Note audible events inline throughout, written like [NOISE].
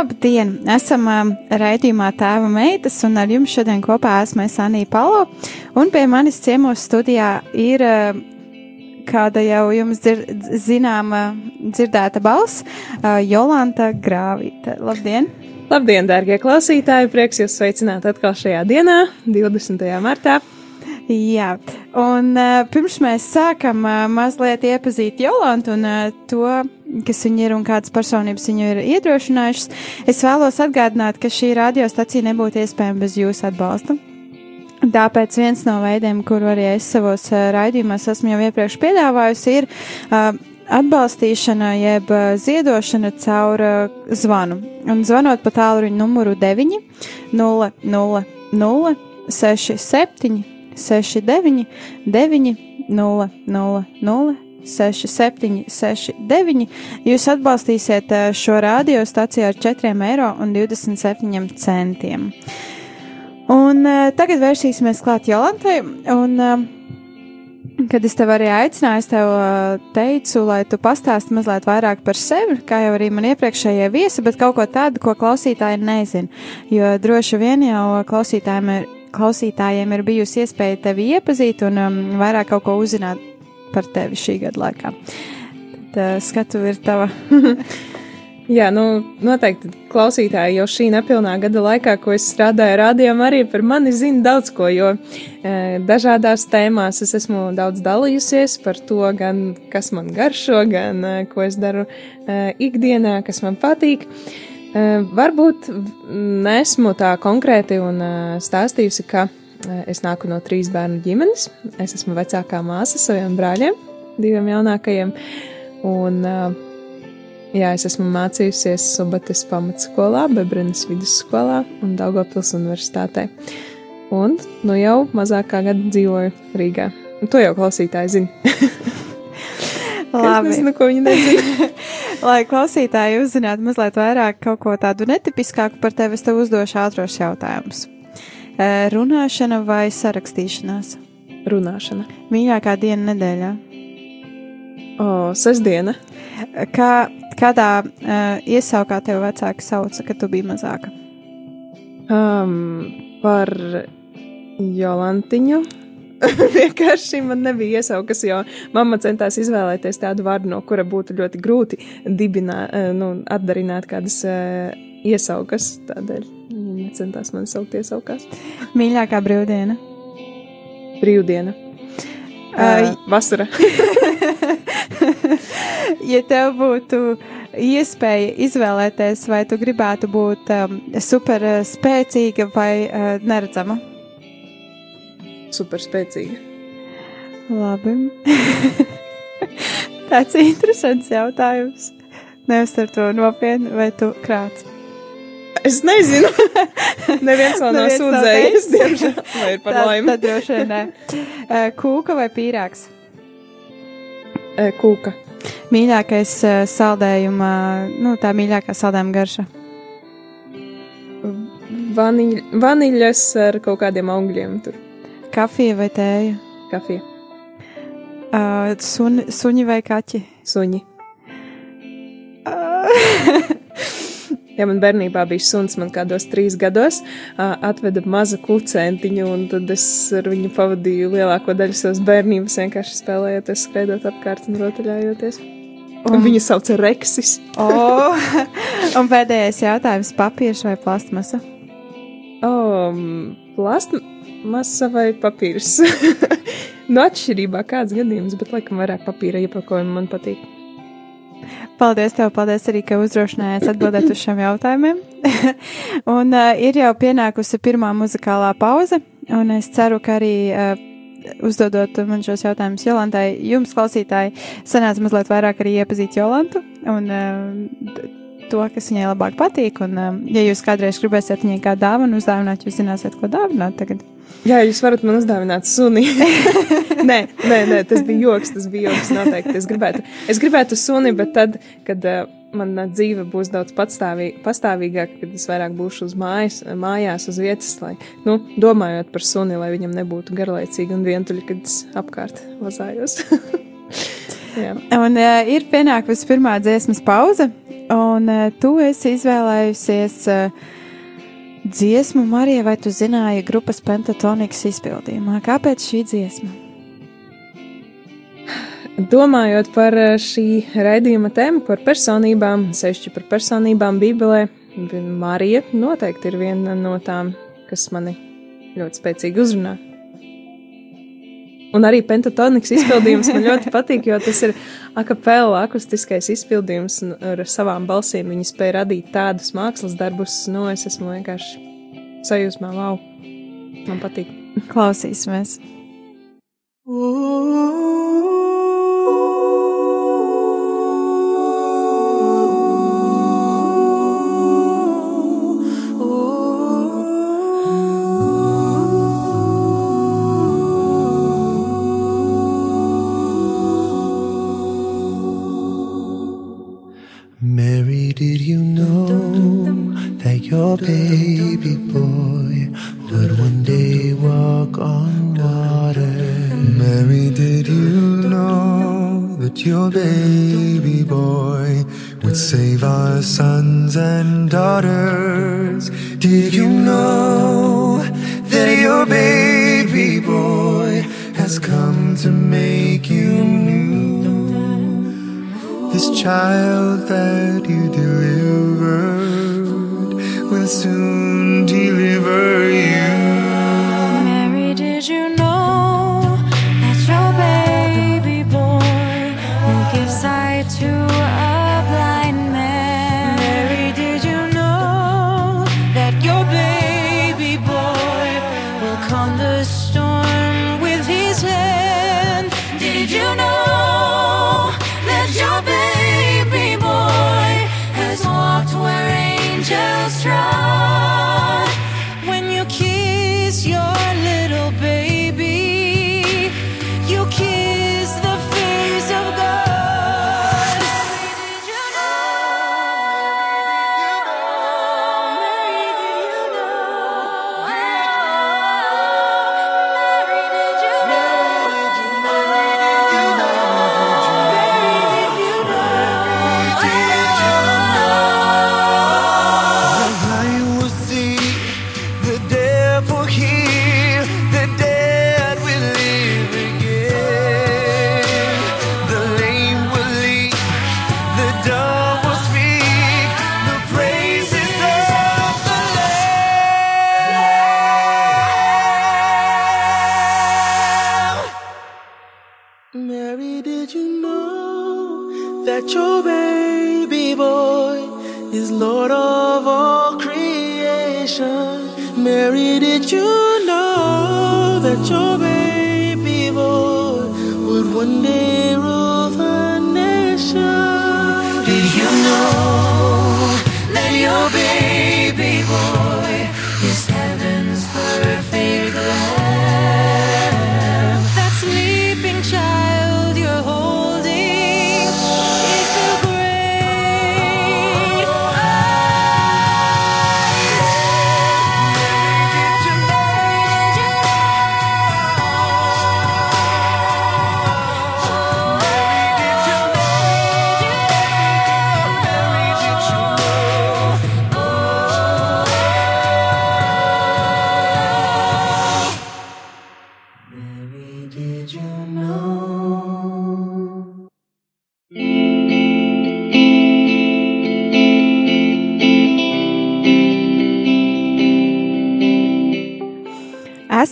Labdien! Esam um, raidījumā Tēva meitas, un ar jums šodien kopā esmu Sanija Palo. Un pie manis ciemos studijā ir uh, kāda jau jums dzir zināma dzirdēta balss uh, - Jolanta Grāvīta. Labdien! Labdien, dārgie klausītāji! Prieks jūs sveicināt atkal šajā dienā, 20. martā. Jā, un uh, pirms mēs sākam uh, mazliet iepazīt Jolantu un uh, to, kas viņa ir un kādas personības viņu ir iedrošinājušas, es vēlos atgādināt, ka šī radiostacija nebūtu iespējama bez jūsu atbalsta. Tāpēc viens no veidiem, kuru arī es savos uh, raidījumos esmu jau iepriekš piedāvājusi, ir uh, atbalstīšana jeb ziedošana caur uh, zvanu. Un zvanot pa tālruņa numuru 9 0 0 0 6 7 69, 9, 0, 0, 0, 6, 7, 6, 9. Jūs atbalstīsiet šo radiostaciju ar 4,27 eiro. Un uh, tagad vērsīsimies klāt Jolantai. Un, uh, kad es tev arī aicināju, es tev teicu, lai tu pastāsti mazliet vairāk par sevi, kā jau arī man iepriekšējie viesi, bet kaut ko tādu, ko klausītāji nezina. Jo droši vien jau klausītājiem ir klausītājiem ir bijusi iespēja tevi iepazīt un um, vairāk kaut ko uzzināt par tevi šī gada laikā. Tad uh, skatu ir tava. [LAUGHS] Jā, nu, noteikti klausītāji jau šī nepilnā gada laikā, ko es strādāju rādījumā, arī par mani zina daudz ko, jo e, dažādās tēmās es esmu daudz dalījusies par to, gan kas man garšo, gan e, ko es daru e, ikdienā, kas man patīk. E, Varbūt nesmu tā konkrēti un stāstījusi, ka es nāku no trīs bērnu ģimenes. Es esmu vecākā māsa saviem brāļiem, diviem jaunākajiem. Un, jā, es esmu mācījusies Subates pamatskolā, Bebrenes vidusskolā un Daugavpils universitātē. Un nu jau mazākā gada dzīvoju Rīgā. Un to jau klausītāji zina. [LAUGHS] Labi. Es nezinu, ko viņi nezina. [LAUGHS] Lai klausītāji uzzinātu mazliet vairāk kaut ko tādu netipiskāku par tevi, es tev uzdošu ātros jautājumus. Runāšana vai sarakstīšanās? Runāšana. Mīļākā diena nedēļā? O, sestdiena. Kā, kādā uh, iesaukā tev vecāki sauca, kad tu biji mazāka? Um, par Jolantiņu. [LAUGHS] vienkārši man nebija iesaukas, jo mamma centās izvēlēties tādu vārdu, no kura būtu ļoti grūti dibināt, eh, nu, atdarināt kādas uh, iesaukas. Tādēļ viņa necentās man saukt iesaukās. Mīļākā brīvdiena? Brīvdiena. Uh, vasara. [LAUGHS] ja tev būtu iespēja izvēlēties, vai tu gribētu būt um, super spēcīga vai uh, neredzama? Super spēcīga. Labi. [LAUGHS] Tāds interesants jautājums. Neuztver to nopietni, vai tu krāts? Es nezinu. [LAUGHS] Neviens vēl nav sūdzējies, diemžēl, vai ir par laimi. Tad droši vien nē. Kūka vai pīrāgs? Kūka. Mīļākais saldējuma, nu tā mīļākā saldējuma garša? Vaniļ, vaniļas ar kaut kādiem augļiem tur. Kafija vai tēja? Kafija. Uh, suni, suņi vai kaķi? Suņi. Uh. [LAUGHS] ja man bērnībā bija suns, man kādos trīs gados uh, atveda mazu kucēntiņu, un tad es ar viņu pavadīju lielāko daļu savas bērnības, vienkārši spēlējoties, skraidot apkārt un rotaļājoties. Un, un viņu sauca Reksis. oh, [LAUGHS] un pēdējais jautājums - papīrs vai plastmasa? Um, plastmasa masa vai papīrs. no [LAUGHS] nu, atšķirībā kāds gadījums, bet laikam vairāk papīra iepakojumi man patīk. Paldies, tev, paldies arī, ka uzdrošinājāties atbildēt uz šiem jautājumiem. [LAUGHS] un uh, ir jau pienākusi pirmā muzikālā pauze, un es ceru, ka arī uh, uzdodot man šos jautājumus Jolantai, jums, klausītāji, sanāca mazliet vairāk arī iepazīt Jolantu un uh, to, kas viņai labāk patīk. Un, uh, ja jūs kādreiz gribēsiet viņai kādu dāvanu uzdāvināt, jūs zināsiet, ko dāvināt tagad. Jā, jūs varat man uzdāvināt suni. [LAUGHS] nē, nē, nē, tas bija joks, tas bija joks. Noteikti. Es gribētu, es gribētu suni, bet tad, kad uh, mana dzīve būs daudz pastāvīgāka, kad es vairāk būšu uz mājas, mājās, uz vietas, lai, nu, domājot par suni, lai viņam nebūtu garlaicīgi un vientuļi, kad es apkārt [LAUGHS] vazājos. un uh, ir pienākusi pirmā dziesmas pauze, un uh, tu esi izvēlējusies. Uh, dziesmu, Marija, vai tu zināji grupas pentatonikas izpildījumā? Kāpēc šī dziesma? Domājot par šī raidījuma tēmu, par personībām, sevišķi par personībām Bībelē, Marija noteikti ir viena no tām, kas mani ļoti spēcīgi uzrunā. Un arī pentatonikas izpildījums man ļoti patīk, jo tas ir akapela akustiskais izpildījums, ar savām balsīm viņi spēja radīt tādus mākslas darbus, no nu, es esmu vienkārši sajūsmā, wow, man patīk. Klausīsimies! Ooh.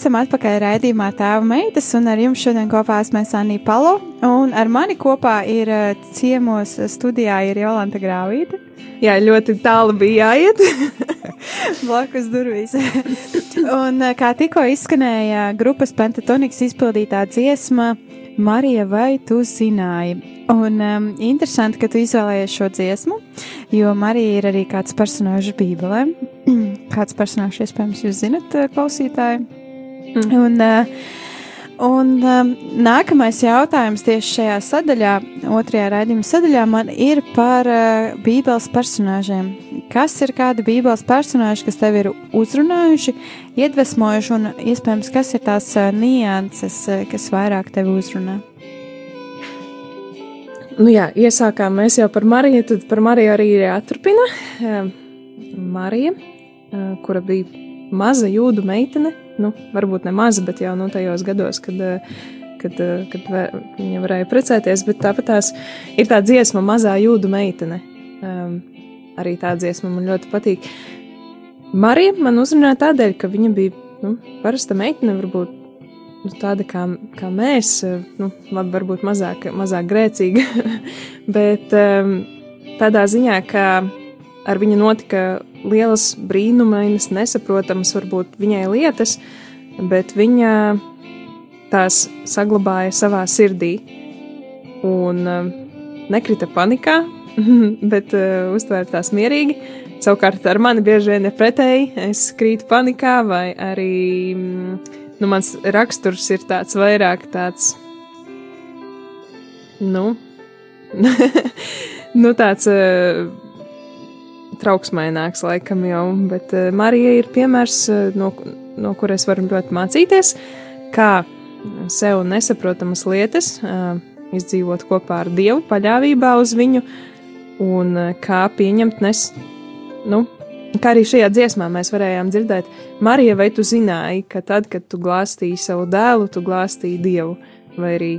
Esam atpakaļ raidījumā Tēva meitas, un ar jums šodien kopā esmu Sanija Palo, un ar mani kopā ir uh, ciemos studijā ir Jolanta Grāvīta. Jā, ļoti tālu bija jāiet. [LAUGHS] Blakus durvīs. [LAUGHS] un uh, kā tikko izskanēja grupas Pentatoniks izpildītā dziesma Marija, vai tu zināji? Un um, interesanti, ka tu izvēlējies šo dziesmu, jo Marija ir arī kāds personāžs Bībelē. [CLEARS THROAT] kāds personāžs, iespējams, jūs zinat, uh, klausītāji. Mm. Un, uh, un um, nākamais jautājums tieši šajā sadaļā, otrajā raidījuma sadaļā, man ir par uh, Bībeles personāžiem. Kas ir kādi Bībeles personāži, kas tev ir uzrunājuši, iedvesmojuši, un iespējams, kas ir tās nianses, kas vairāk tevi uzrunā? Nu jā, iesākām mēs jau par Mariju, tad par Mariju arī ir jāturpina. Marija, kura bija maza jūdu meitene, nu, varbūt ne maza, bet jau nu, tajos gados, kad, uh, kad, uh, kad viņa varēja precēties, bet tāpat tās ir tā dziesma mazā jūdu meitene. Um, arī tā dziesma man ļoti patīk. Marija man uzrunāja tādēļ, ka viņa bija nu, parasta meitene, varbūt nu, tāda kā, kā mēs, nu, varbūt mazāk, mazāk grēcīga, [LAUGHS] bet um, tādā ziņā, ka ar viņu notika lielas brīnumainas, nesaprotamas varbūt viņai lietas, bet viņa tās saglabāja savā sirdī un um, nekrita panikā, [LAUGHS] bet uh, uztvēra tās mierīgi. Savukārt ar mani bieži vien ir pretēji, es krītu panikā vai arī mm, nu, mans raksturs ir tāds vairāk tāds, nu, [LAUGHS] nu tāds uh, trauksmaināks laikam jau, bet uh, Marija ir piemērs, uh, no, no kuras varam ļoti mācīties, kā sev nesaprotamas lietas uh, izdzīvot kopā ar Dievu, paļāvībā uz viņu, un kā pieņemt nes, nu, Kā arī šajā dziesmā mēs varējām dzirdēt, Marija, vai tu zināji, ka tad, kad tu glāstīji savu dēlu, tu glāstīji Dievu, vai arī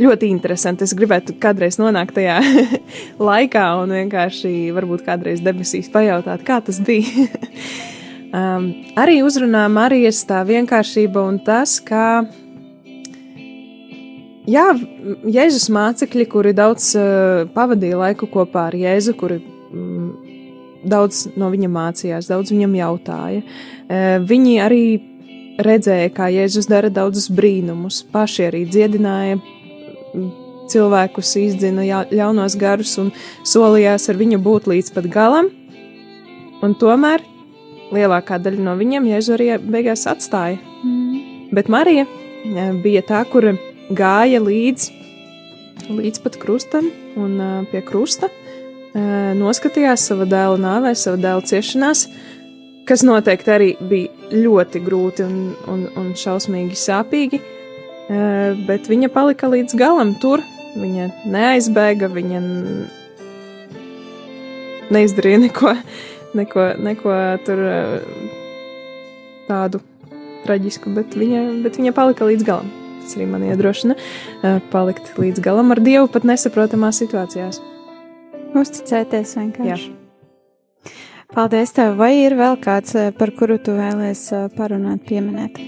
ļoti interesanti. Es gribētu kādreiz nonākt tajā [LAUGHS] laikā un vienkārši varbūt kādreiz debesīs pajautāt, kā tas bija. [LAUGHS] um, arī uzrunā Marijas tā vienkāršība un tas, ka jā, Jēzus mācekļi, kuri daudz uh, pavadīja laiku kopā ar Jēzu, kuri mm, daudz no viņa mācījās, daudz viņam jautāja. E, viņi arī redzēja, kā Jēzus dara daudzus brīnumus, paši arī dziedināja cilvēkus, izdzina ļaunos garus un solījās ar viņu būt līdz pat galam. Un tomēr lielākā daļa no viņiem Jēzu arī beigās atstāja. Mm. Bet Marija bija tā, kura gāja līdz, līdz pat krustam un pie krusta noskatījās sava dēla nāvē, sava dēla ciešanās, kas noteikti arī bija ļoti grūti un, un, un šausmīgi sāpīgi, bet viņa palika līdz galam tur. Viņa neaizbēga, viņa neizdarīja neko, neko, neko tur tādu traģisku, bet viņa, bet viņa palika līdz galam. Tas arī man iedrošina palikt līdz galam ar Dievu pat nesaprotamās situācijās. Uzticēties vienkārši. Jā. Paldies tev. Vai ir vēl kāds, par kuru tu vēlēs eh, parunāt, pieminēt?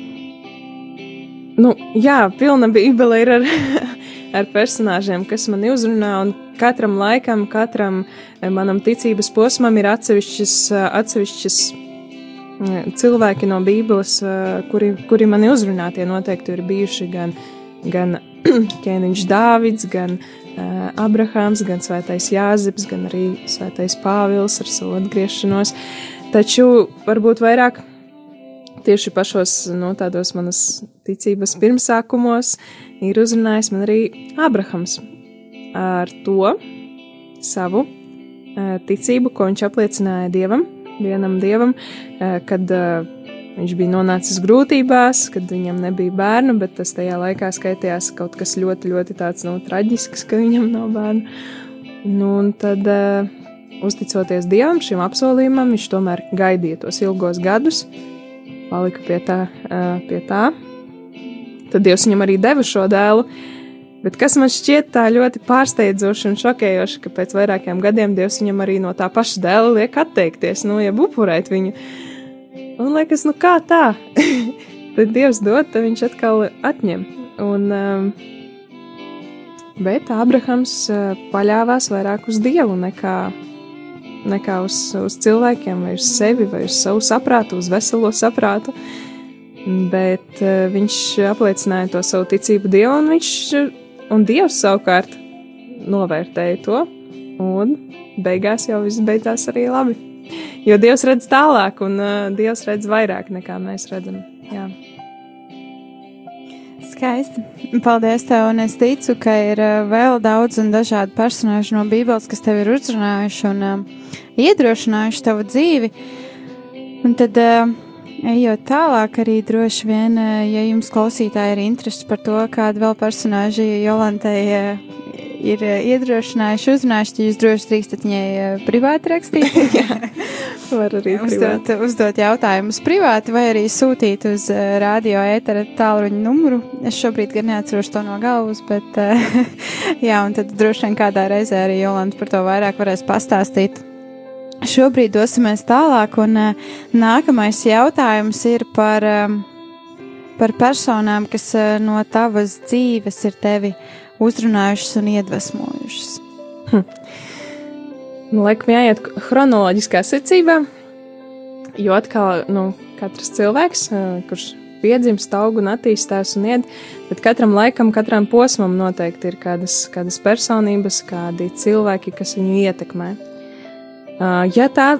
Nu, jā, pilna bībele ir ar, [LAUGHS] ar personāžiem, kas man uzrunā, un katram laikam, katram eh, manam ticības posmam ir atsevišķas, atsevišķas cilvēki no Bībeles, kuri, kuri mani uzrunā. Tie noteikti ir bijuši gan, gan [CLEARS THROAT] ķēniņš Dāvids, gan uh, Abrahāms, gan Svētais Jāzips, gan arī Svētais Pāvils ar savu atgriešanos. Taču varbūt vairāk tieši pašos no nu, tādos manas ticības pirmsākumos ir uzrunājis man arī Abrahams ar to savu uh, ticību, ko viņš apliecināja Dievam, vienam Dievam, uh, kad uh, Viņš bija nonācis grūtībās, kad viņam nebija bērnu, bet tas tajā laikā skaitījās kaut kas ļoti, ļoti tāds nu, traģisks, ka viņam nav bērnu. Nu, un tad, uzticoties Dievam, šim apsolījumam, viņš tomēr gaidīja tos ilgos gadus, palika pie tā. Pie tā. Tad Dievs viņam arī deva šo dēlu. Bet kas man šķiet tā ļoti pārsteidzoši un šokējoši, ka pēc vairākiem gadiem Dievs viņam arī no tā paša dēla liek atteikties, nu, ja upurēt viņu. Un liekas, nu kā tā? [LAUGHS] tad Dievs dod, tad viņš atkal atņem. Un, bet Ābrahams uh, paļāvās vairāk uz Dievu nekā, nekā uz, uz cilvēkiem, vai uz sevi, vai uz savu saprātu, uz veselo saprātu. Bet uh, viņš apliecināja to savu ticību Dievam, un, viņš, un Dievs savukārt novērtēja to, un beigās jau viss beidzās arī labi. Jo Dievs redz tālāk, un uh, Dievs redz vairāk nekā mēs redzam. Jā. Skaisti. Paldies tev, un es ticu, ka ir uh, vēl daudz un dažādi personāži no Bībeles, kas tev ir uzrunājuši un uh, iedrošinājuši tavu dzīvi. Un tad, uh, ejot tālāk, arī droši vien, ja jums klausītāji ir interesi par to, kāda vēl personāži Jolantai uh, ir uh, iedrošinājuši, uzrunājuši, tad jūs droši drīkstat viņai uh, privāti rakstīt. [LAUGHS] Var arī uzdot, uzdot jautājumus privāti vai arī sūtīt uz uh, radio ētera tālruņa numuru. Es šobrīd gan neatceros to no galvas, bet [LAUGHS] jā, un tad droši vien kādā reizē arī Jolanta par to vairāk varēs pastāstīt. Šobrīd dosimies tālāk, un nākamais jautājums ir par, par personām, kas no tavas dzīves ir tevi uzrunājušas un iedvesmojušas. Hm. Nu, laikam jāiet chronoloģiskā secībā, jo atkal nu, katrs cilvēks, kurš piedzimst, aug un attīstās un iet, bet katram laikam, katram posmam noteikti ir kādas, kādas personības, kādi cilvēki, kas viņu ietekmē. Ja tā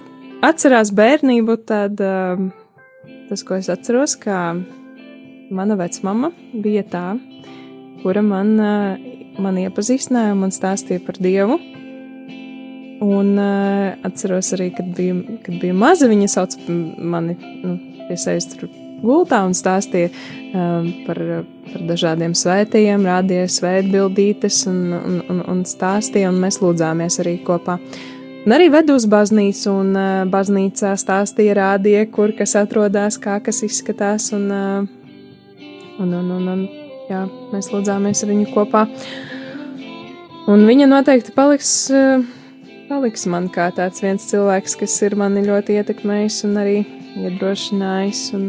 atcerās bērnību, tad tas, ko es atceros, ka mana vecmama bija tā, kura man, man iepazīstināja un man stāstīja par Dievu Un uh, atceros arī, kad biju, kad biju maza, viņa sauca mani nu, pie sevis tur gultā un stāstīja um, par, par dažādiem svētījiem, rādīja svētbildītes un, un, un, un stāstīja, un mēs lūdzāmies arī kopā. Un arī vedu uz baznīcu, un uh, baznīcā stāstīja, rādīja, kur kas atrodas, kā kas izskatās, un, uh, un, un, un, un jā, mēs lūdzāmies ar viņu kopā. Un viņa noteikti paliks. Uh, paliks man kā tāds viens cilvēks, kas ir mani ļoti ietekmējis un arī iedrošinājis un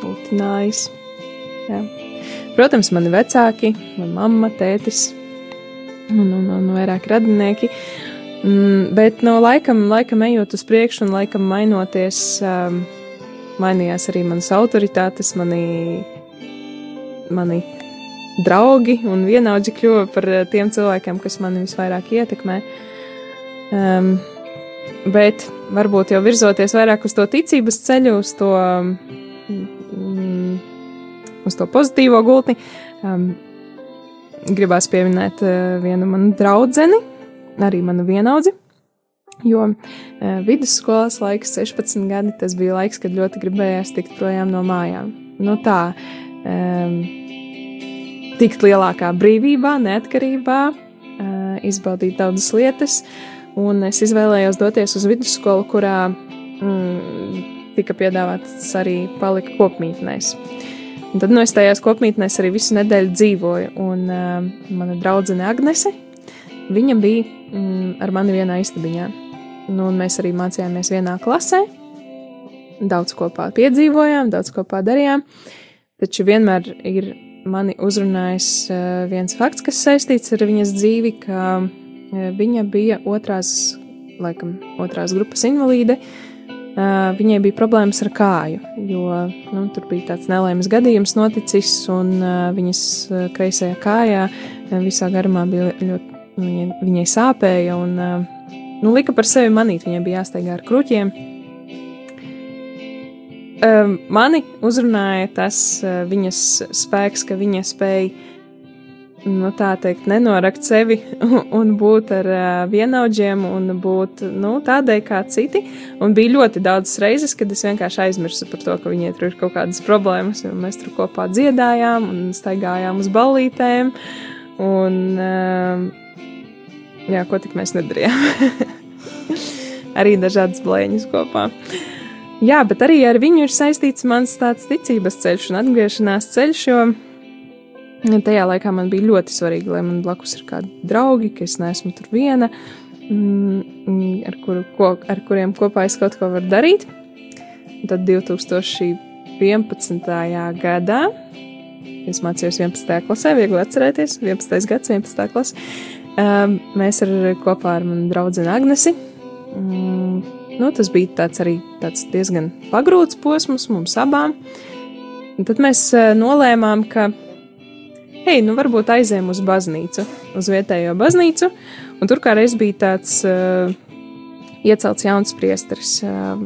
putinājis. Jā. Protams, mani vecāki, mana mamma, tētis un, un, un vairāk radinieki. Mm, bet no laikam, laikam ejot uz priekšu un laikam mainoties, um, mainījās arī manas autoritātes, mani, mani draugi un vienaudži kļuva par tiem cilvēkiem, kas mani visvairāk ietekmē. Um, bet varbūt jau virzoties vairāk uz to ticības ceļu, uz to, mm, uz to pozitīvo gultni, um, gribās pieminēt uh, vienu manu draudzeni, arī manu vienaudzi. Jo uh, vidusskolas laiks, 16 gadi, tas bija laiks, kad ļoti gribējās tikt projām no mājām. Nu tā, um, tikt lielākā brīvībā, neatkarībā, uh, izbaudīt daudzas lietas, Un es izvēlējos doties uz vidusskolu, kurā mm, tika piedāvāts arī palikt kopmītnēs. Un tad nu, es tajās kopmītnēs arī visu nedēļu dzīvoju. Un uh, mana draudzene Agnese, viņa bija mm, ar mani vienā istabiņā. Nu, mēs arī mācījāmies vienā klasē, daudz kopā piedzīvojām, daudz kopā darījām. Taču vienmēr ir mani uzrunājis uh, viens fakts, kas saistīts ar viņas dzīvi, ka Viņa bija otrās, laikam, otrās grupas invalīde. Viņai bija problēmas ar kāju, jo nu, tur bija tāds nelaimes gadījums noticis, un viņas kreisajā kājā visā garumā bija ļoti, viņai, viņai sāpēja, un nu, lika par sevi manīt, viņai bija jāsteigā ar kruķiem. Mani uzrunāja tas viņas spēks, ka viņa spēja nu, tā teikt, nenorakt sevi un būt ar uh, vienaudžiem un būt nu, tādai kā citi. Un bija ļoti daudz reizes, kad es vienkārši aizmirsu par to, ka viņiem tur ir kaut kādas problēmas, jo mēs tur kopā dziedājām un staigājām uz ballītēm. Un, uh, jā, ko tik mēs nedarījām. [LAUGHS] arī dažādas blēņas kopā. Jā, bet arī ar viņu ir saistīts mans tāds ticības ceļš un atgriešanās ceļš, jo Tajā laikā man bija ļoti svarīgi, lai man blakus ir kādi draugi, ka es neesmu tur viena, mm, ar, kuru, ko, ar kuriem kopā es kaut ko varu darīt. tad 2011. gadā es mācījos 11. klasē, viegli atcerēties, 11. gads, 11. klase. Um, mēs ar, kopā ar manu draugu Agnesi. Um, nu, tas bija tāds arī tāds diezgan pagrūts posms mums abām. Un tad mēs uh, nolēmām, ka, hei, nu varbūt aizējām uz baznīcu, uz vietējo baznīcu. Un tur kā reiz bija tāds uh, iecelts jauns priesteris, uh,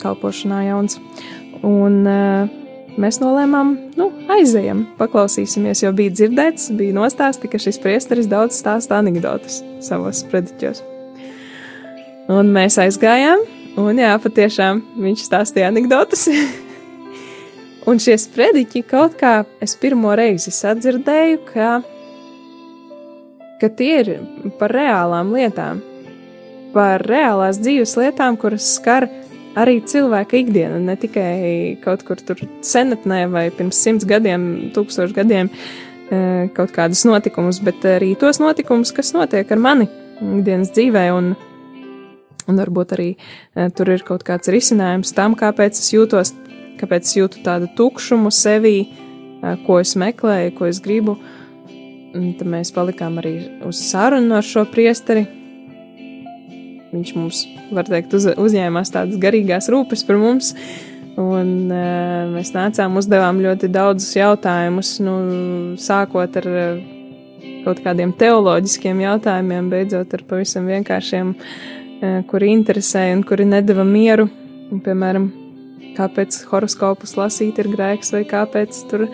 kalpošanā jauns. Un uh, mēs nolēmām, nu, aizejam, paklausīsimies, jo bija dzirdēts, bija nostāsti, ka šis priesteris daudz stāsta anekdotas savos prediķos. Un mēs aizgājām, un jā, patiešām viņš stāstīja anekdotas. [LAUGHS] un šie sprediķi kaut kā es pirmo reizi sadzirdēju, ka, ka tie ir par reālām lietām, par reālās dzīves lietām, kuras skar arī cilvēka ikdienu, ne tikai kaut kur tur senatnē vai pirms simts gadiem, tūkstošu gadiem e, kaut kādus notikumus, bet arī tos notikumus, kas notiek ar mani ikdienas dzīvē, un, un varbūt arī e, tur ir kaut kāds risinājums tam, kāpēc es jūtos, kāpēc es jūtu tādu tukšumu sevī, e, ko es meklēju, ko es gribu. Un tad mēs palikām arī uz sarunu ar šo priesteri, viņš mums, var teikt, uz, uzņēmās tādas garīgās rūpes par mums. Un uh, mēs nācām, uzdevām ļoti daudzus jautājumus, nu, sākot ar uh, kaut kādiem teoloģiskiem jautājumiem, beidzot ar pavisam vienkāršiem, uh, kuri interesēja un kuri nedeva mieru. Un, piemēram, kāpēc horoskopus lasīt ir grēks, vai kāpēc tur uh,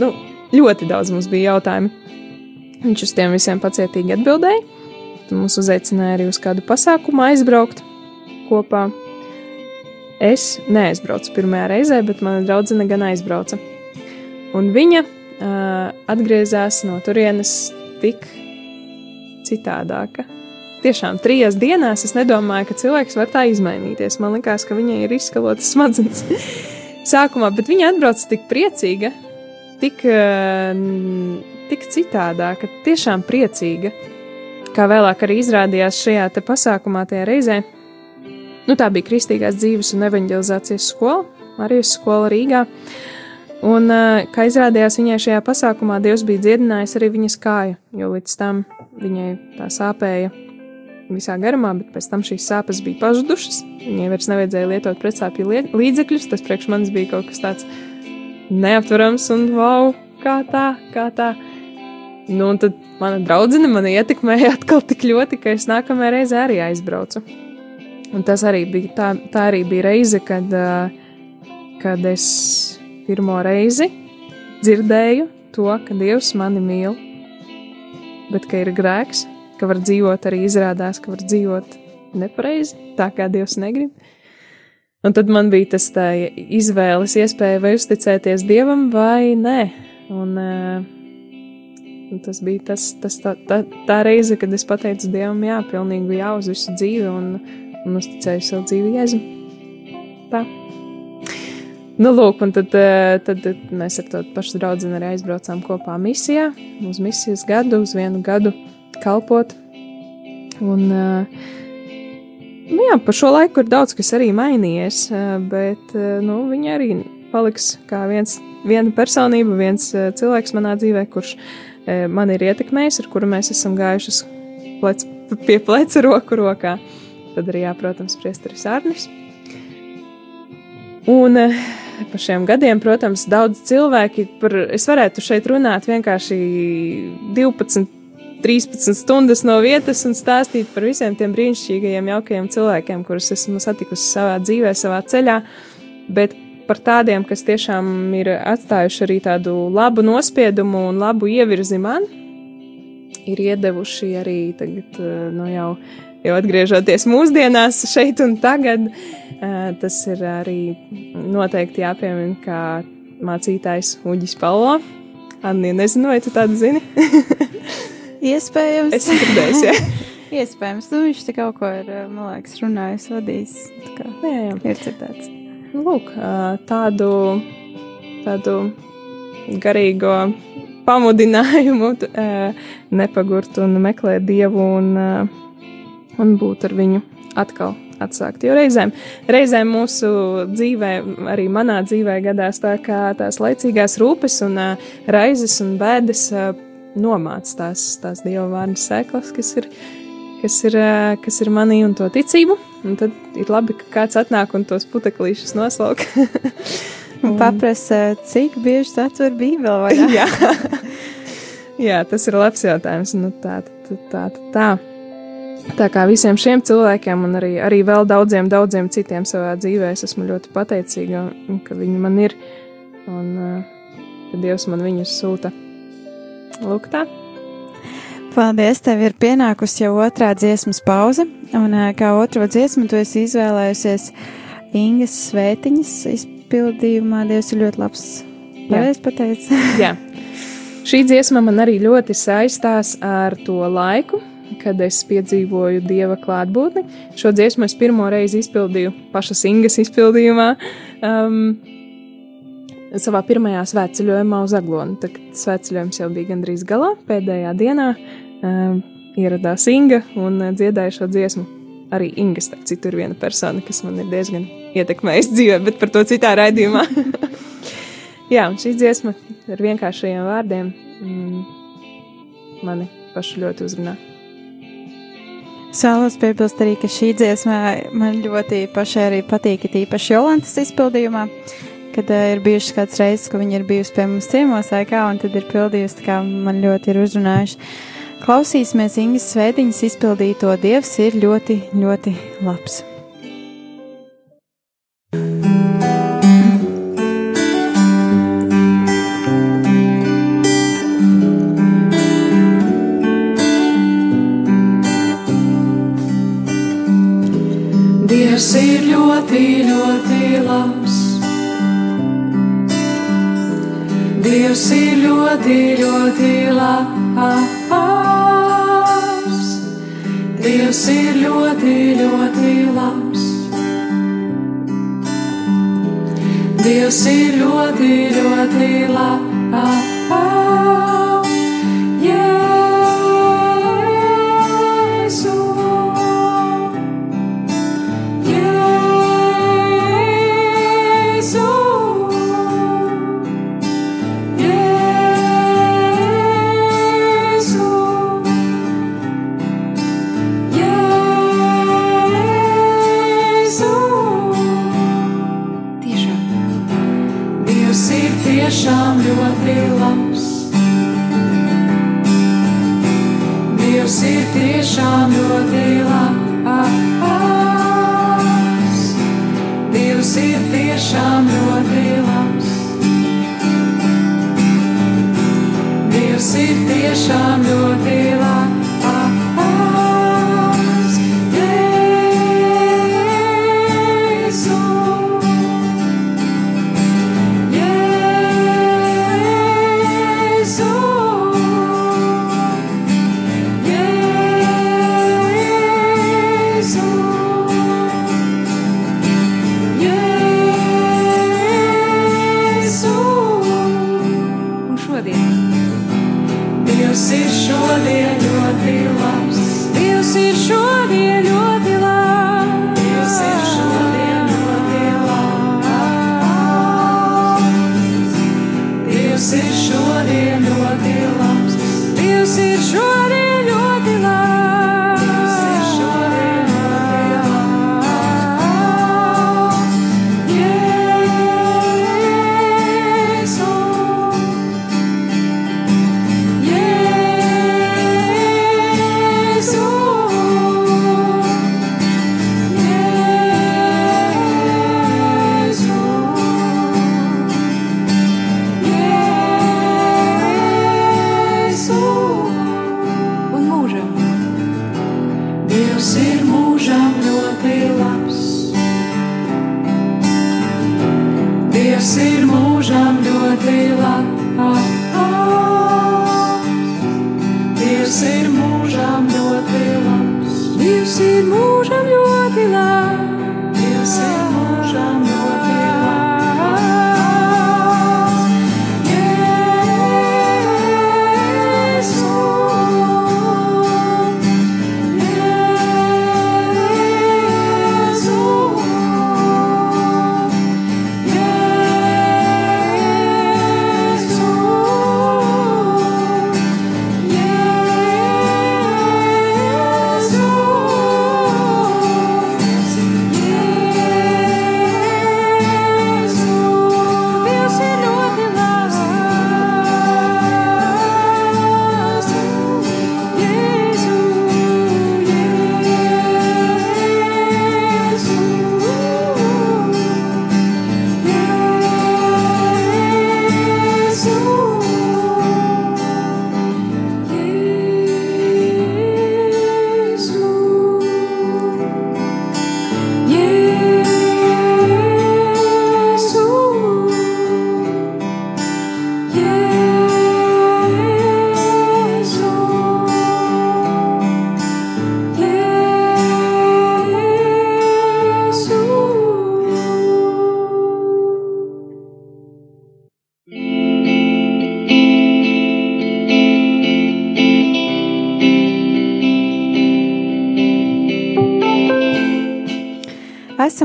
nu, ļoti daudz mums bija jautājumu. Viņš uz tiem visiem pacietīgi atbildēja. Mums uzaicināja arī uz kādu pasākumu aizbraukt kopā. Es neaizbraucu pirmajā reizē, bet mana draudzene gan aizbrauca. Un viņa uh, atgriezās no turienes tik citādāka. Tiešām trijās dienās es nedomāju, ka cilvēks var tā izmainīties. Man liekas, ka viņai ir izskalotas smadzenes [LAUGHS] sākumā, bet viņa atbrauca tik priecīga, tik, uh, tik citādāka, tiešām priecīga kā vēlāk arī izrādījās šajā pasākumā, tajā reizē. Nu, tā bija Kristīgās dzīves un evanģelizācijas skola, Marijas skola Rīgā. Un, kā izrādījās, viņai šajā pasākumā Dievs bija dziedinājis arī viņas kāju, jo līdz tam viņai tā sāpēja visā garumā, bet pēc tam šīs sāpes bija pazudušas. Viņai vairs nevajadzēja lietot pretsāpju līdzekļus. Tas priekš manis bija kaut kas tāds neaptverams un wow, kā tā, kā tā. Nu, un tad mana draudzene man ietekmēja [LAUGHS] atkal tik ļoti, ka es nākamajā reizē arī aizbraucu. Un tas arī bija, tā, tā arī bija reize, kad, kad es pirmo reizi dzirdēju to, ka Dievs mani mīl, bet ka ir grēks, ka var dzīvot arī izrādās, ka var dzīvot nepareizi, tā kā Dievs negrib. Un tad man bija tas izvēles iespēja vai uzticēties Dievam vai nē. Un, uh, Un tas bija tas, tas tā, tā, tā reize, kad es pateicu Dievam, jā, pilnīgi jā, uz visu dzīvi un, un uzticēju savu dzīvi Jēzum. Tā. Nu, lūk, un tad, eh, tad mēs ar to pašu draugu arī aizbraucām kopā misijā, uz misijas gadu, uz vienu gadu kalpot. Un, eh, nu jā, pa šo laiku ir daudz kas arī mainījies, eh, bet nu, viņi arī paliks kā viens, viena personība, viens cilvēks manā dzīvē, kurš man ir ietekmējis, ar kuru mēs esam gājuši plec, pie pleca roku rokā. Tad arī, jā, protams, priesteris Arnis. Un par šiem gadiem, protams, daudz cilvēki, par, es varētu šeit runāt vienkārši 12, 13 stundas no vietas un stāstīt par visiem tiem brīnišķīgajiem, jaukajiem cilvēkiem, kurus esmu satikusi savā dzīvē, savā ceļā, bet par tādiem, kas tiešām ir atstājuši arī tādu labu nospiedumu un labu ievirzi man, ir iedevuši arī tagad, eh, nu jau, jau atgriežoties mūsdienās šeit un tagad. Eh, tas ir arī noteikti jāpiemina kā mācītājs Uģis Palo. Anni, nezinu, vai tu tādu zini? [LAUGHS] Iespējams. Es dzirdēju, jā. [LAUGHS] Iespējams, nu viņš te kaut ko ir, eh, man liekas, runājis, vadījis. Jā, jā. ir citēts. Nu, lūk, tādu, tādu garīgo pamudinājumu nepagurt un meklēt dievu un, un būt ar viņu atkal atsākt. Jo reizēm, reizēm mūsu dzīvē, arī manā dzīvē, gadās tā, ka tās laicīgās rūpes un uh, raizes un bēdas uh, nomāc tās, tās dieva vārdu sēklas, kas ir, kas, ir, uh, kas ir manī un to ticību. Un tad ir labi, ka kāds atnāk un tos puteklīšus noslauk. [LAUGHS] Un paprasa, cik bieži tu atver bībeli vai ne? [LAUGHS] Jā. Jā, tas ir labs jautājums. Nu, tā, tā, tā, tā. Tā kā visiem šiem cilvēkiem, un arī, arī vēl daudziem, daudziem citiem savā dzīvē, es esmu ļoti pateicīga, ka viņi man ir, un uh, ka Dievs man viņus sūta. Lūk, tā. Paldies, tev ir pienākusi jau otrā dziesmas pauze, un kā otro dziesmu tu esi izvēlējusies Ingas svētiņas izpildījumā. Dievs ir ļoti labs. Pareiz pateicis. [LAUGHS] Jā. Šī dziesma man arī ļoti saistās ar to laiku, kad es piedzīvoju dieva klātbūtni. Šo dziesmu es pirmo reizi izpildīju pašas Ingas izpildījumā. Um, Savā pirmajā svētceļojumā uz Aglonu. Tad svētceļojums jau bija gandrīz galā, pēdējā dienā um, ieradās Inga un uh, dziedāja šo dziesmu. Arī Inga, starp citu, ir viena persona, kas man ir diezgan ietekmējusi dzīvē, bet par to citā raidījumā. [LAUGHS] Jā, un šī dziesma ar vienkāršajiem vārdiem mm, mani pašu ļoti uzrunā. Es vēlos piebilst arī, ka šī dziesma man ļoti pašai arī patīk, it īpaši Jolantas izpildījumā, kad uh, ir bijušas kāds reizes, ka viņa ir bijusi pie mums ciemos vai kā, un tad ir pildījusi, kā man ļoti ir uzrunājuši. Klausīsimies Ingas svētiņas izpildīto Dievs ir ļoti, ļoti labs. Dievs ir ļoti, ļoti labs. Dievs ir ļoti, ļoti labs. Dievs ir ļoti, ļoti labs. Dievs ir ļoti, ļoti labs. Tiešām ļoti labs. Dievs ir tiešām ļoti labs. Dievs ir tiešām ļoti labs. Dievs ir tiešām ļoti labs.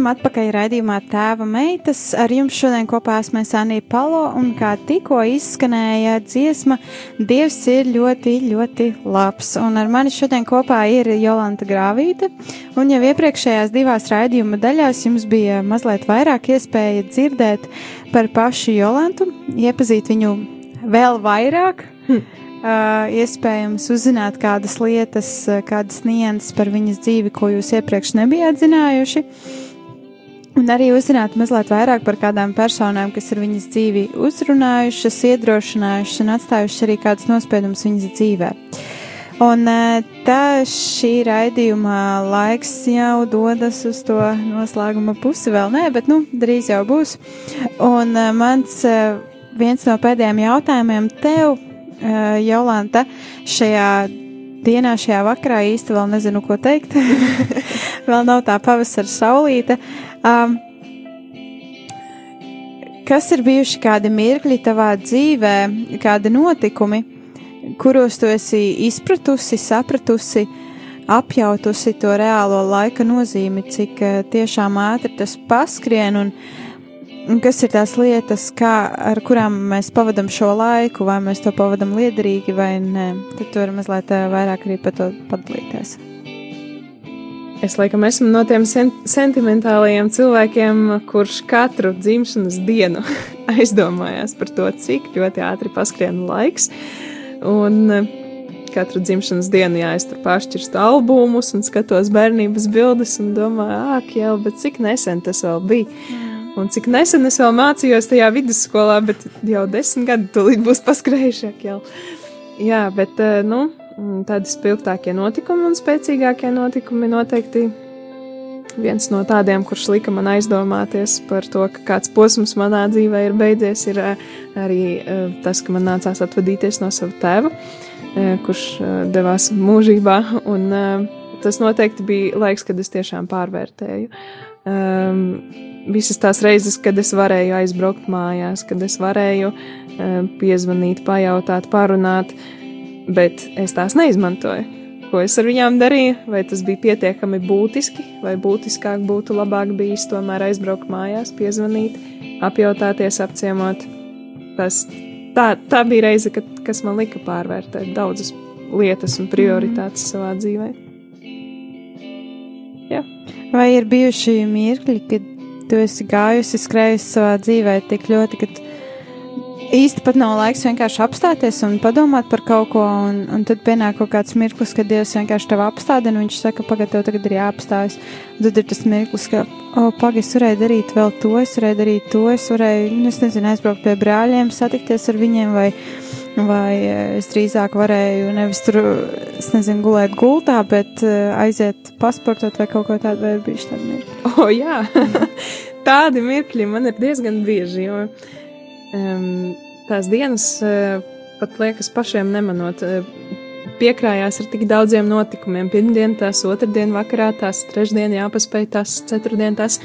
Esam atpakaļ raidījumā Tēva meitas. Ar jums šodien kopā esmu Anija Palo, un kā tikko izskanēja dziesma, Dievs ir ļoti, ļoti labs. Un ar mani šodien kopā ir Jolanta Grāvīte, un jau iepriekšējās divās raidījuma daļās jums bija mazliet vairāk iespēja dzirdēt par pašu Jolantu, iepazīt viņu vēl vairāk. Hm. Uh, iespējams uzzināt kādas lietas, kādas nianses par viņas dzīvi, ko jūs iepriekš nebijāt zinājuši. Un arī uzzināt mazliet vairāk par kādām personām, kas ir viņas dzīvi uzrunājušas, iedrošinājušas un atstājušas arī kādus nospiedumus viņas dzīvē. Un tā šī raidījuma laiks jau dodas uz to noslēguma pusi, vēl nē, bet nu, drīz jau būs. Un mans viens no pēdējiem jautājumiem tev uh, Jolanta, šajā dienā, šajā vakarā īsti vēl nezinu, ko teikt. [LAUGHS] vēl nav tā pavasara saulīte. Um, kas ir bijuši kādi mirkļi tavā dzīvē, kādi notikumi, kuros tu esi izpratusi, sapratusi, apjautusi to reālo laika nozīmi, cik uh, tiešām ātri tas paskrien un kas ir tās lietas, kā, ar kurām mēs pavadām šo laiku, vai mēs to pavadām liederīgi vai nē. Tad tu vari mazliet eh, vairāk arī par to padalīties. Es laikam esmu no tiem sen sentimentālajiem cilvēkiem, kurš katru dzimšanas dienu [LAUGHS] aizdomājās par to, cik ļoti ātri paskrien laiks. Un eh, katru dzimšanas dienu, jā, es tur pašķirstu albumus un skatos bērnības bildes un domāju, ak, jau, bet cik nesen tas vēl bija. Un cik nesen es vēl mācījos tajā vidusskolā, bet jau desmit gadi tūlīt būs paskrējušiek jau. Jā, bet, eh, nu, tādi spilgtākie notikumi un spēcīgākie notikumi noteikti viens no tādiem, kurš lika man aizdomāties par to, ka kāds posms manā dzīvē ir beidzies, ir eh, arī eh, tas, ka man nācās atvadīties no sava tēva, kurš devās mūžībā, un tas noteikti bija laiks, kad es tiešām pārvērtēju. Um, visas tās reizes, kad es varēju aizbraukt mājās, kad es varēju uh, piezvanīt, pajautāt, parunāt, bet es tās neizmantoju. Ko es ar viņām darīju, vai tas bija pietiekami būtiski, vai būtiskāk būtu labāk bijis tomēr aizbraukt mājās, piezvanīt, apjautāties, apciemot. Tas, tā, tā bija reize, kad, kas man lika pārvērtēt daudzas lietas un prioritātes savā dzīvē. Jā. Vai ir bijuši mirkļi, kad tu esi gājusi, skrējusi savā dzīvē tik ļoti, ka īsti pat nav laiks vienkārši apstāties un padomāt par kaut ko, un, un tad pienāk kaut kāds mirklis, kad Dievs vienkārši tev apstādina, un viņš saka, pagaid, tev tagad ir jāapstājas. Un tad ir tas mirklis, ka, o, oh, pagaid, es varēju darīt vēl to, es varēju darīt to, es varēju, nu, es nezinu, aizbraukt pie brāļiem, satikties ar viņiem, vai, vai es drīzāk varēju nevis tur, es nezinu, gulēt gultā, bet aiziet pasportot vai kaut ko tādu, vai ir bijuši tādi mirkļi. O, oh, jā! [LAUGHS] tādi mirkļi man ir diezgan bieži, jo um, tās dienas uh, pat liekas pašiem nemanot. Uh, piekrājās ar tik daudziem notikumiem. Pirmdien tas, otrdien vakarā tas, trešdien jāpaspēj tas, ceturtdien tas.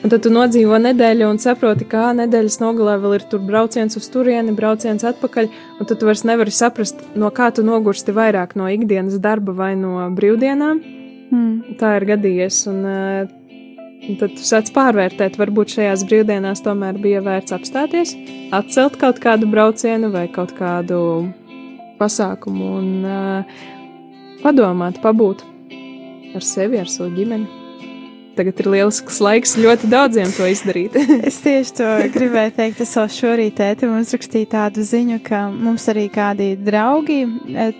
Un tad tu nodzīvo nedēļu un saproti, kā nedēļas nogalē vēl ir tur brauciens uz turieni, brauciens atpakaļ, un tad tu vairs nevari saprast, no kā tu nogursti vairāk no ikdienas darba vai no brīvdienām. Mm. Tā ir gadījies, un uh, Un tad tu sāc pārvērtēt, varbūt šajās brīvdienās tomēr bija vērts apstāties, atcelt kaut kādu braucienu vai kaut kādu pasākumu un uh, padomāt, pabūt ar sevi, ar savu ģimeni. Tagad ir lielisks laiks ļoti daudziem to izdarīt. [LAUGHS] [LAUGHS] es tieši to gribēju teikt. Es vēl šorīt tēti mums rakstīju tādu ziņu, ka mums arī kādi draugi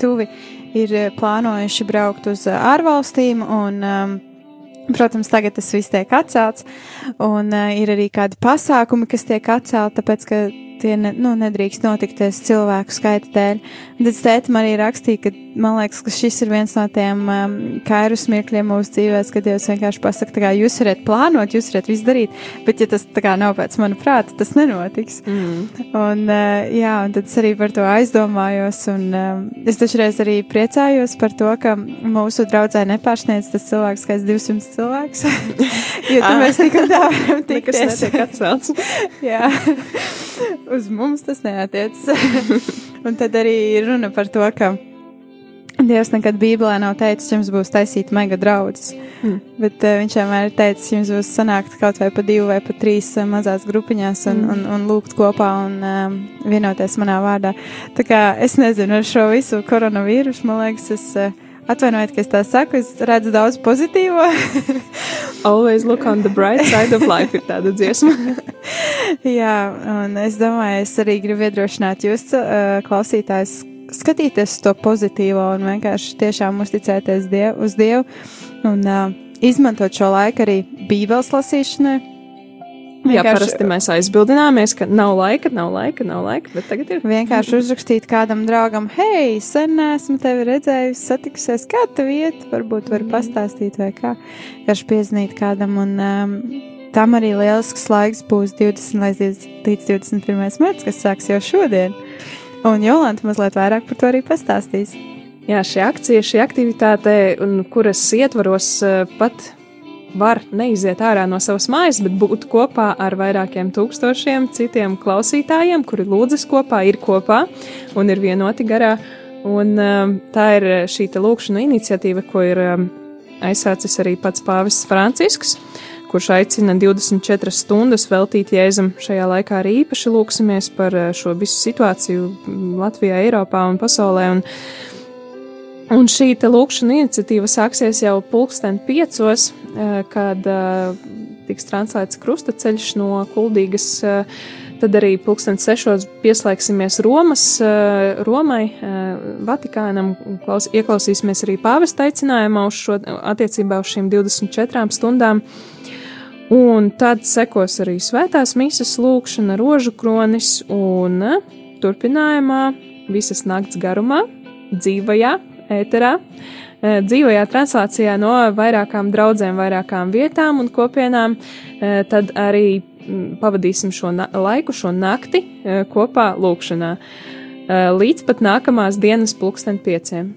tuvi ir plānojuši braukt uz ārvalstīm un um, Protams, tagad tas viss tiek atcelts, un uh, ir arī kādi pasākumi, kas tiek atcelti, tāpēc, ka tie ne, nu, nedrīkst notikties cilvēku skaita dēļ. Tad tētim arī rakstīja, ka man liekas, ka šis ir viens no tiem um, kairus mirkļiem mūsu dzīvēs, kad Dievs vienkārši pasaka, tā kā jūs varat plānot, jūs varat visu darīt, bet ja tas tā kā nav pēc mana prāta, tas nenotiks. Mm. Un, uh, jā, un tad es arī par to aizdomājos, un um, es dažreiz arī priecājos par to, ka mūsu draudzē nepārsniedz tas cilvēks, kā 200 cilvēks, [LAUGHS] jo tad mēs tik un tā varam tikties. Nekas netiek atcelts. [LAUGHS] jā, [LAUGHS] uz mums tas neatiec. [LAUGHS] un tad arī runa par to, ka Dievs nekad Bībelē nav teicis, jums būs taisīt mega draudzes. Mm. Bet uh, viņš vienmēr ir teicis, jums būs sanākt kaut vai pa divu vai pa trīs uh, mazās grupiņās un, mm. un, un lūgt kopā un um, vienoties manā vārdā. Tā kā es nezinu, ar šo visu koronavīrusu, man liekas, es. Uh, Atvainojiet, ka es tā saku, es redzu daudz pozitīvo. [LAUGHS] Always look on the bright side of life ir tāda dziesma. [LAUGHS] Jā, un es domāju, es arī gribu iedrošināt jūs, uh, klausītājs, skatīties to pozitīvo un vienkārši tiešām uzticēties diev, uz Dievu un uh, izmantot šo laiku arī Bībeles lasīšanai. Jā, parasti mēs aizbildināmies, ka nav laika, nav laika, nav laika, bet tagad ir. Vienkārši uzrakstīt kādam draugam, hei, sen esmu tevi redzējusi, satikusies, kā tu vieti, varbūt var pastāstīt vai kā. Vienkārši piezīmēt kādam un um, tam arī lielisks laiks būs 20 līdz 21. mārts, kas sāks jau šodien. Un Jolanta mazliet vairāk par to arī pastāstīs. Jā, šī akcija, šī aktivitāte, un kuras ietvaros eh, pat var neiziet ārā no savas mājas, bet būt kopā ar vairākiem tūkstošiem citiem klausītājiem, kuri lūdzas kopā, ir kopā un ir vienoti garā. Un, eh, tā ir šī lūkšana iniciatīva, ko ir eh, aizsācis arī pats Pāvests Francisks kurš aicina 24 stundas veltīt Jēzum. Šajā laikā arī īpaši lūksimies par eh, šo visu situāciju Latvijā, Eiropā un pasaulē. Un, un šī lūkšana iniciatīva sāksies jau pulksten piecos, eh, kad eh, tiks translēts krustaceļš no Kuldīgas. Tad arī pulksten sešos pieslēgsimies Romas, Romai, Vatikānam, klaus, ieklausīsimies arī pāvesta aicinājumā uz šo attiecībā uz šīm 24 stundām. Un tad sekos arī svētās misijas lūkšana, rožu kronis un eh, turpinājumā visas nakts garumā, dzīvajā, ēterā, dzīvajā translācijā no vairākām draudzēm, vairākām vietām un kopienām, tad arī pavadīsim šo laiku, šo nakti kopā lūkšanā, līdz pat nākamās dienas pulksten pieciem.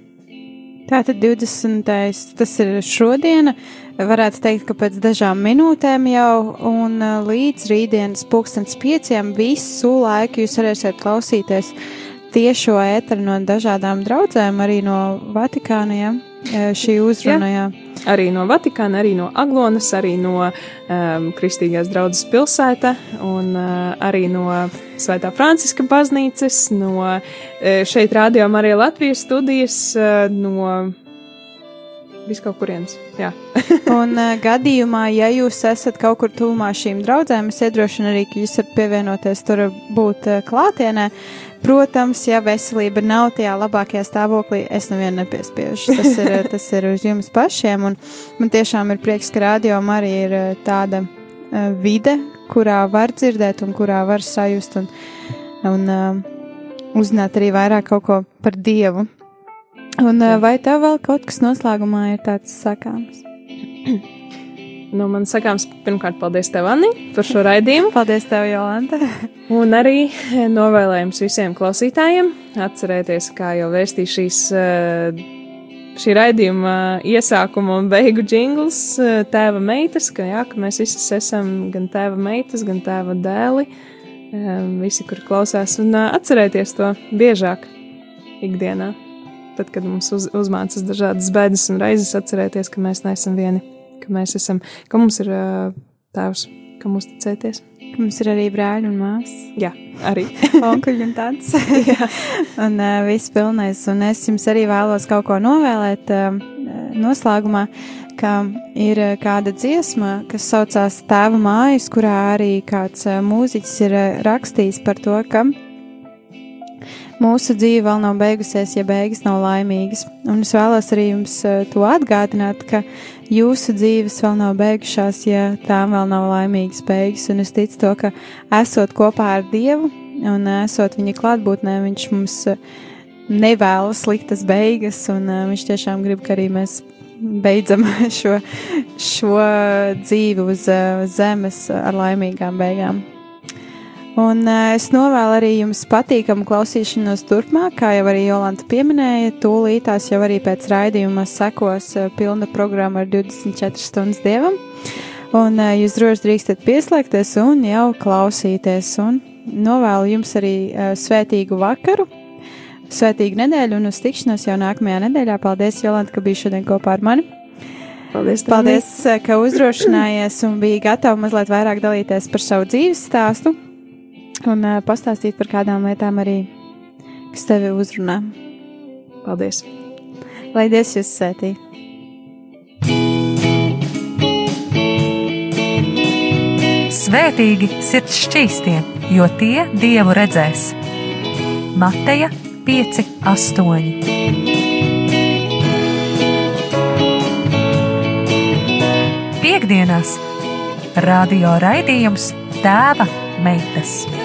Tātad 20. tas ir šodiena, varētu teikt, ka pēc dažām minūtēm jau, un uh, līdz rītdienas pulkstens pieciem visu laiku jūs varēsiet klausīties tiešo ēteru no dažādām draudzēm, arī no Vatikāniem šī uzruna. Jā. Arī no Vatikāna, arī no Aglonas, arī no um, Kristīgās draudzes pilsēta un uh, arī no Svētā Franciska baznīcas, no uh, šeit rādījām arī Latvijas studijas, uh, no viskaut kurienes. [LAUGHS] un uh, gadījumā, ja jūs esat kaut kur tuvumā šīm draudzēm, es iedrošinu arī, ka jūs varat pievienoties tur būt uh, klātienē. Protams, ja veselība nav tajā labākajā stāvoklī, es nevienu nepiespiežu. Tas ir, [LAUGHS] tas ir uz jums pašiem, un man tiešām ir prieks, ka radio arī ir eh, tāda uh, vide, kurā var dzirdēt un kurā var sajust un, un uh, uzzināt arī vairāk kaut ko par Dievu. Un uh, vai tev vēl kaut kas noslēgumā ir tāds sakāms? [CLEARS THROAT] Nu, man sakāms, pirmkārt, paldies tev, Anni, par šo raidījumu. paldies tev, Jolanta. [LAUGHS] un arī novēlējums visiem klausītājiem atcerēties, kā jau vēstīja šīs, eh, šī raidījuma iesākuma un beigu jingls eh, tēva meitas, ka, jā, ka mēs visi esam gan tēva meitas, gan tēva dēli, eh, visi, kur klausās, un atcerēties to biežāk ikdienā. Tad, kad mums uz, uzmācas dažādas bēdas un raizes, atcerēties, ka mēs neesam vieni ka mēs esam, ka mums ir uh, tēvs, kam uzticēties. Mums ir arī brāļi un māsas. Jā, arī [LAUGHS] onkuļi un tāds. [LAUGHS] un uh, viss pilnais. Un es jums arī vēlos kaut ko novēlēt uh, noslēgumā, ka ir uh, kāda dziesma, kas saucās Tēva mājas, kurā arī kāds uh, mūziķis ir uh, rakstījis par to, ka mūsu dzīve vēl nav beigusies, ja beigas nav laimīgas. Un es vēlos arī jums uh, to atgādināt, ka jūsu dzīves vēl nav beigušās, ja tām vēl nav laimīgas beigas. Un es ticu to, ka esot kopā ar Dievu un esot viņa klātbūtnē, viņš mums nevēlas sliktas beigas, un viņš tiešām grib, ka arī mēs beidzam [LAUGHS] šo, šo dzīvi uz zemes ar laimīgām beigām. Un uh, es novēlu arī jums patīkamu klausīšanos turpmāk, kā jau arī Jolanta pieminēja. Tūlītās jau arī pēc raidījuma sekos uh, pilna programma ar 24 stundas dievam. Un uh, jūs droši drīkstat pieslēgties un jau klausīties. Un novēlu jums arī svētīgu vakaru, svētīgu nedēļu un uz tikšanos jau nākamajā nedēļā. Paldies, Jolanta, ka biji šodien kopā ar mani. Paldies, Paldies, ka uzdrošinājies un biji gatava mazliet vairāk dalīties par savu dzīves stāstu un uh, pastāstīt par kādām lietām arī, kas tevi uzrunā. Paldies! Lai Dievs jūs svētī! Svētīgi sirds šķīstie, jo tie dievu redzēs. Mateja 5, 8. Piektdienās radio raidījums Tēva meitas.